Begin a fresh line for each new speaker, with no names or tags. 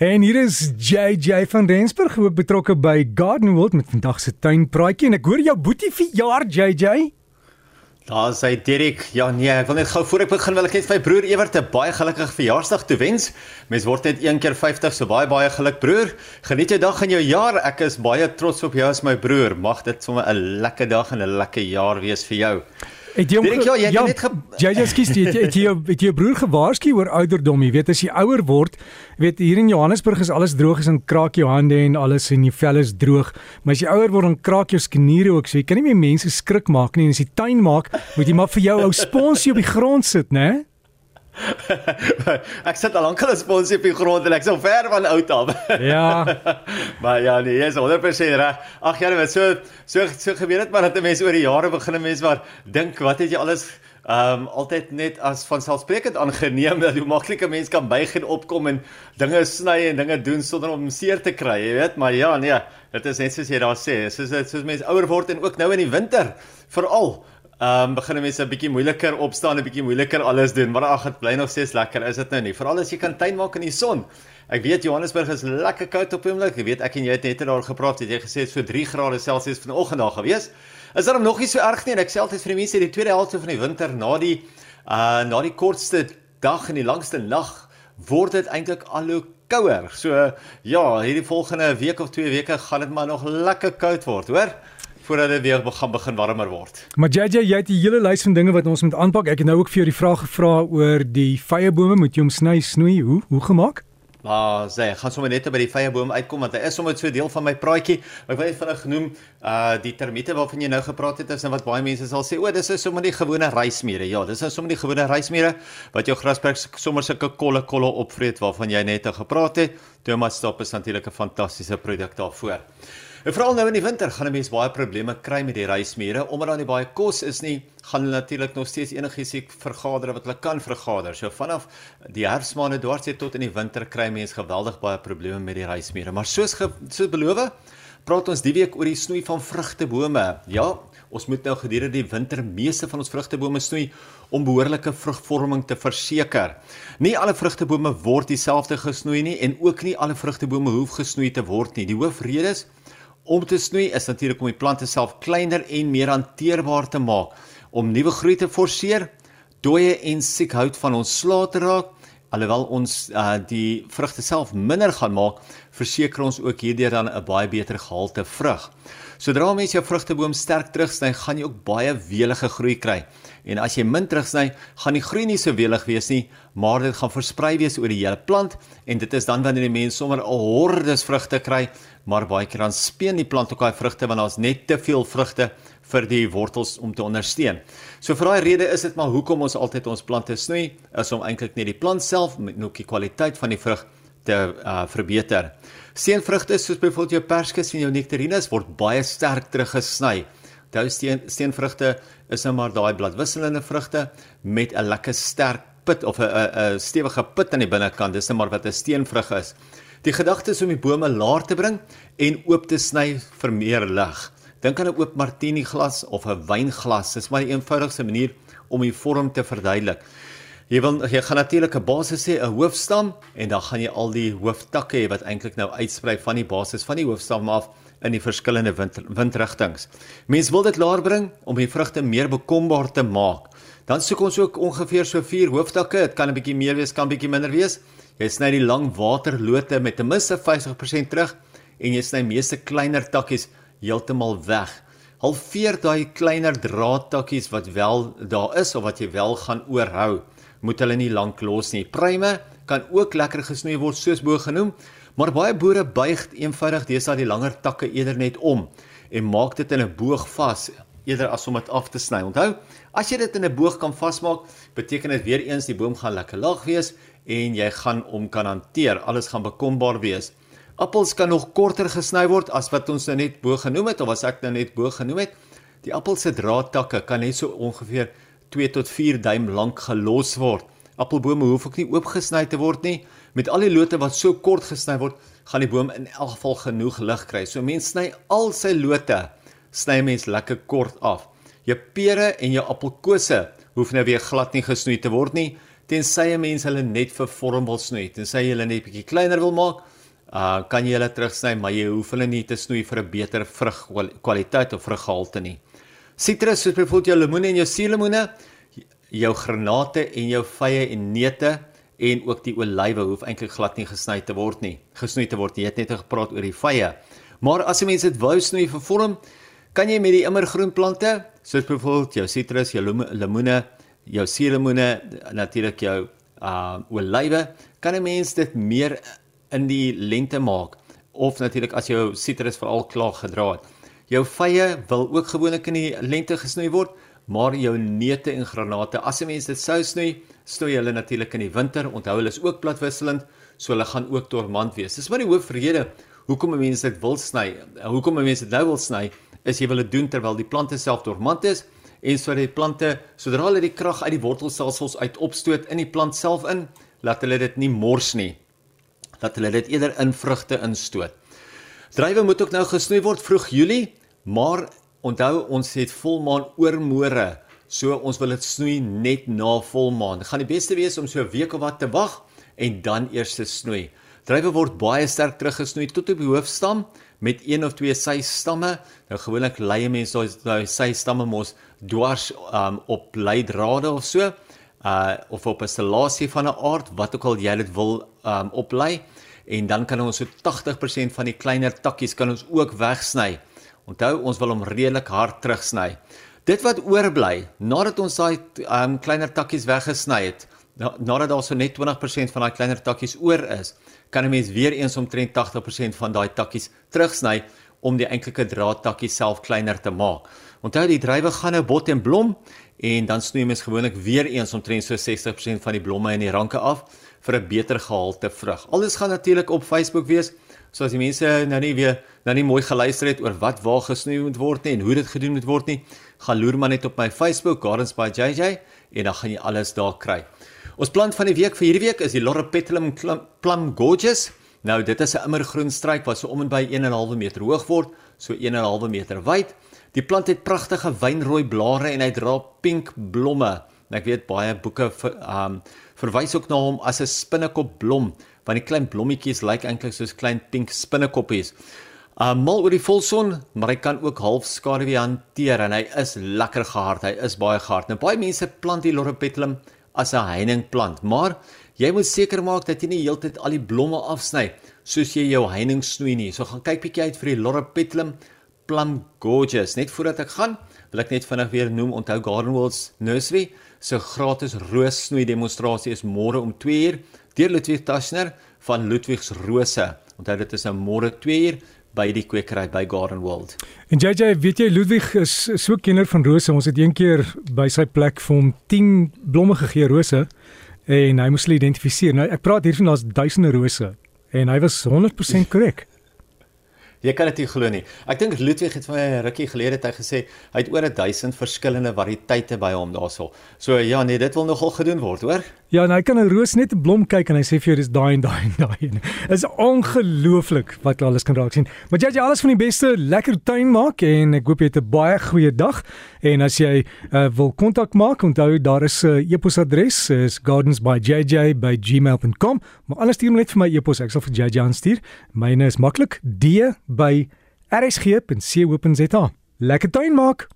En hier is JJ van Rensburg ook betrokke by Garden World met vandag se tuinpraatjie en ek hoor jou boetie verjaar JJ.
Daar sê Dirk, ja nee, ek wil net gou voor ek begin wil ek net my broer Ewert 'n baie gelukkige verjaarsdag toewens. Mens word net een keer 50, so baie baie geluk broer. Geniet jou dag en jou jaar. Ek is baie trots op jou as my broer. Mag dit sommer 'n lekker dag en 'n lekker jaar wees vir jou.
Het jy
Dirk, ja, jy het
ja,
net
jy jy jy het jy- het jy het jou broer gewaarsku oor ouderdom, jy weet as jy ouer word, weet hier in Johannesburg is alles droog is en kraak jou hande en alles en jou vel is droog, maar as jy ouer word dan kraak jou skeniere ook, so jy kan nie meer mense skrik maak nie. En as jy tuin maak, moet jy maar vir jou ou sponsie op die grond sit, né?
ek sit al lank al 'n sponsie op die grond en ek al ver van oud af.
Ja.
maar ja, nee, jy is 100% reg. Ag ja, wat so so so gebeur dit maar dat 'n mens oor die jare begin 'n mens maar dink wat het jy alles ehm um, altyd net as van selfsprekend aangeneem dat hoe maklik 'n mens kan buig en opkom en dinge sny en dinge doen sonder om seer te kry, jy weet, maar ja, nee, dit is net soos jy daar sê, soos dit soos mense ouer word en ook nou in die winter veral Ehm um, begin mense 'n bietjie moeiliker opstaan, 'n bietjie moeiliker alles doen, maar ag, dit bly nog steeds lekker, is dit nou nie? Veral as jy kan tuin maak in die son. Ek weet Johannesburg is lekker koud op die oomblik. Ek weet ek en jy het net daar gepraat, het jy gesê dit so 3 grade Celsius vanoggend daar gewees. Is daar nog nie so erg nie en ek sê altyd vir die mense die tweede helfte van die winter na die uh na die kortste dag en die langste nag word dit eintlik al hoe kouer. So ja, hierdie volgende week of twee weke gaan dit maar nog lekker koud word, hoor? Voordat dit weer begin begin warmer word.
Maar JJ, jy het 'n hele lys van dinge wat ons moet aanpak. Ek het nou ook vir jou die vraag gevra oor die vyebome, moet jy hom sny, snoei, hoe hoe gemaak?
Maar sê, gaan sommer net by die vyeboom uitkom want hy is sommer so deel van my praatjie. Ek wil net vinnig genoem uh die termiete waarvan jy nou gepraat het is en wat baie mense sal sê, o, dis is sommer die gewone reismere. Ja, dis is sommer die gewone reismere wat jou grasperk sommer sulke kolle kolle opvreet waarvan jy net gepraat het. Thomas Stop is natuurlik 'n fantastiese produk daarvoor. En veral nou in die winter gaan 'n mens baie probleme kry met die reismere omdat daar nie baie kos is nie, gaan hulle natuurlik nog steeds enigiets vergader wat hulle kan vergader. So vanaf die herfsmaande dwarsie tot in die winter kry mense geweldig baie probleme met die reismere. Maar soos ge, soos beloof, praat ons die week oor die snoei van vrugtebome. Ja, ons moet nou gedurende die winter meeste van ons vrugtebome snoei om behoorlike vrugvorming te verseker. Nie alle vrugtebome word dieselfde gesnoei nie en ook nie alle vrugtebome hoef gesnoei te word nie. Die hoofrede is om te snoei is natuurlik om die plante self kleiner en meer hanteerbaar te maak, om nuwe groei te forceer, dooie en siek hout van ons slae te raak. Alhoewel ons uh, die vrugte self minder gaan maak, verseker ons ook hierdeur dan 'n baie beter gehalte vrug. Sodra mens jou vrugteboom sterk terugsny, gaan jy ook baie welige groei kry. En as jy min terugsny, gaan die groei nie so welig wees nie, maar dit gaan versprei wees oor die hele plant en dit is dan wanneer die mens sommer 'n hordes vrugte kry, maar baie keer dan speen die plant ook daai vrugte want daar's net te veel vrugte vir die wortels om te ondersteun. So vir daai rede is dit maar hoekom ons altyd ons plante snoei, is om eintlik net die plant self met ook die kwaliteit van die vrug te uh, verbeter. Steenvrugte soos byvoorbeeld jou perskes en jou nektarines word baie sterk teruggesny. Onthou steen steenvrugte is nou maar daai bladwisselende vrugte met 'n lekker sterk pit of 'n 'n stewige pit aan die binnekant. Dis net maar wat 'n steenvrug is. Die gedagte is om die bome laer te bring en oop te sny vir meer lig. Dink aan 'n oop martini glas of 'n wynglas. Dis maar die eenvoudigste manier om die vorm te verduidelik. Jy wil jy gaan natuurlik 'n basis hê, 'n hoofstam en dan gaan jy al die hooftakke hê wat eintlik nou uitsprei van die basis van die hoofstam af in die verskillende wind, windrigtings. Mense wil dit laer bring om die vrugte meer bekombaar te maak. Dan soek ons ook ongeveer so 4 hooftakke. Dit kan 'n bietjie meer wees, kan bietjie minder wees. Jy sny die lang waterlote met ten minste 50% terug en jy sny meeste kleiner takkies heeltemal weg. Halveer daai kleiner draadtakkies wat wel daar is of wat jy wel gaan oorhou, moet hulle nie lank los nie. Pruime kan ook lekker gesnoei word soos bo genoem, maar baie boere buig eenvoudig deesdae die langer takke eerder net om en maak dit in 'n boog vas eerder as om dit af te sny. Onthou, as jy dit in 'n boog kan vasmaak, beteken dit weer eens die boom gaan lekker laag wees en jy gaan hom kan hanteer. Alles gaan bekombaar wees. Appels kan nog korter gesny word as wat ons nou net bo genoem het of as ek nou net bo genoem het. Die appel se draadtakke kan net so ongeveer 2 tot 4 duim lank gelos word. Appelbome hoef ook nie oopgesny te word nie. Met al die lote wat so kort gesny word, gaan die boom in elk geval genoeg lig kry. So mens sny al sy lote, sny mens lekker kort af. Jou pere en jou appelkose hoef nou weer glad nie gesnoei te word nie. tensy 'n mens hulle net vir vorm wil snoei. Tensy jy hulle net bietjie kleiner wil maak, uh kan jy hulle terugsny, maar jy hoef hulle nie te snoei vir 'n beter vrugkwaliteit of vruggehalte nie. Sitrus soos byvoorbeeld jou lemoene en jou suurlemoene, jou granate en jou vye en neute en ook die olywe hoef eintlik glad nie gesny te word nie. Gesnoei te word. Jy het net gepraat oor die vye. Maar as jy mense dit wou snoei vir vorm, kan jy met die immergroenplante, soos byvoorbeeld jou sitrus, jou lemoene, jou suurlemoene, natuurlik jou uh olywe, kan 'n mens dit meer in die lente maak of natuurlik as jou sitrus veral klaar gedra het. Jou vye wil ook gewoonlik in die lente gesnoei word, maar jou neute en granate, as 'n mens dit sou snoei, snoei hulle natuurlik in die winter. Onthou hulle is ook platwisselend, so hulle gaan ook dormant wees. Dis maar die hoofrede hoekom 'n mens dit wil sny. Hoekom 'n mens dit nou wil sny, is jy wil dit doen terwyl die plante self dormant is en sodat die plante sodra hulle die krag uit die wortelstelsels uit opstoot in die plant self in, laat hulle dit nie mors nie. Laat hulle dit eerder in vrugte instoot. Druiwe moet ook nou gesnoei word vroeg Julie, maar onthou ons het volmaan oor môre. So ons wil dit snoei net na volmaan. Dit gaan die beste wees om so 'n week of wat te wag en dan eers te snoei. Druiwe word baie sterk teruggesnoei tot op die hoofstam met een of twee sy stamme. Nou gewoonlik lê mense daai daai sy stamme mos dwars um, op leidrade of so uh of op 'n stellasie van 'n aard wat ook al jy dit wil um oplei en dan kan ons so 80% van die kleiner takkies kan ons ook wegsny. Onthou ons wil hom redelik hard terugsny. Dit wat oorbly nadat ons daai um kleiner takkies weggesny het, nadat daar so net 20% van daai kleiner takkies oor is, kan 'n mens weer eens omtrent 80% van daai takkies terugsny om die eintlike draadtakkie self kleiner te maak. Onthou die druiwe gaan nou bot en blom en dan snoei mens gewoonlik weer eens omtrent so 60% van die blomme en die ranke af vir 'n beter gehalte vrug. Alles gaan natuurlik op Facebook wees. So as die mense nou nie weer nou nie mooi geluister het oor wat waar gesnoei moet word nie en hoe dit gedoen moet word nie, gaan loer maar net op my Facebook Gardens by JJ en dan gaan jy alles daar kry. Ons plant van die week vir hierdie week is die Loropetalum plum gorgeous. Nou dit is 'n immergroen struik wat so om en by 1.5 meter hoog word, so 1.5 meter wyd. Die plant het pragtige wynrooi blare en hy dra pink blomme. En ek weet baie boeke vir um verwys ook na hom as 'n spinnekopblom, want die klein blommetjies lyk eintlik soos klein pink spinnekoppies. Um mal oor die volson, maar hy kan ook half skaduwee hanteer en hy is lekker gehard. Hy is baie gehard. Nou baie mense plant die Loropetalum as 'n heiningplant, maar jy moet seker maak dat jy nie heeltyd al die blomme afsny soos jy jou heining snoei nie. So gaan kyk bietjie uit vir die Loropetalum Plum Gorgeous. Net voordat ek gaan, wil ek net vinnig weer noem onthou Garden Worlds Nursery se so gratis roos snoei demonstrasie is môre om 2uur deur Ludwig Taschner van Ludwigs Rose. Onthou dit is nou môre 2uur by die kwekery by Garden World.
En JJ, weet jy Ludwig is so kenner van rose. Ons het eendag by sy plek vir hom 10 blomme gegee rose en hy moes hulle identifiseer. Nou ek praat hiervan daar's duisende rose en hy was 100% korrek.
Jy kan dit nie glo nie. Ek dink Ludwig het vir my 'n rukkie gelede het hy gesê hy het oor 1000 verskillende variëteite by hom daarso. So ja, nee, dit wil nogal gedoen word, hoor.
Ja, en hy kan 'n roos net 'n blom kyk en hy sê vir jou dis daai en daai en daai. Is ongelooflik wat alles kan raak sien. Maar jy jy alles van die beste, lekker tuin maak en ek hoop jy het 'n baie goeie dag. En as jy uh, wil kontak maak, onthou daar is 'n uh, e-posadres is gardensbyjj@gmail.com. Maar alles stuur net vir my e-pos, ek sal vir JJ aanstuur. Myne is maklik: d by rsg.co.za. Lekker tuin maak.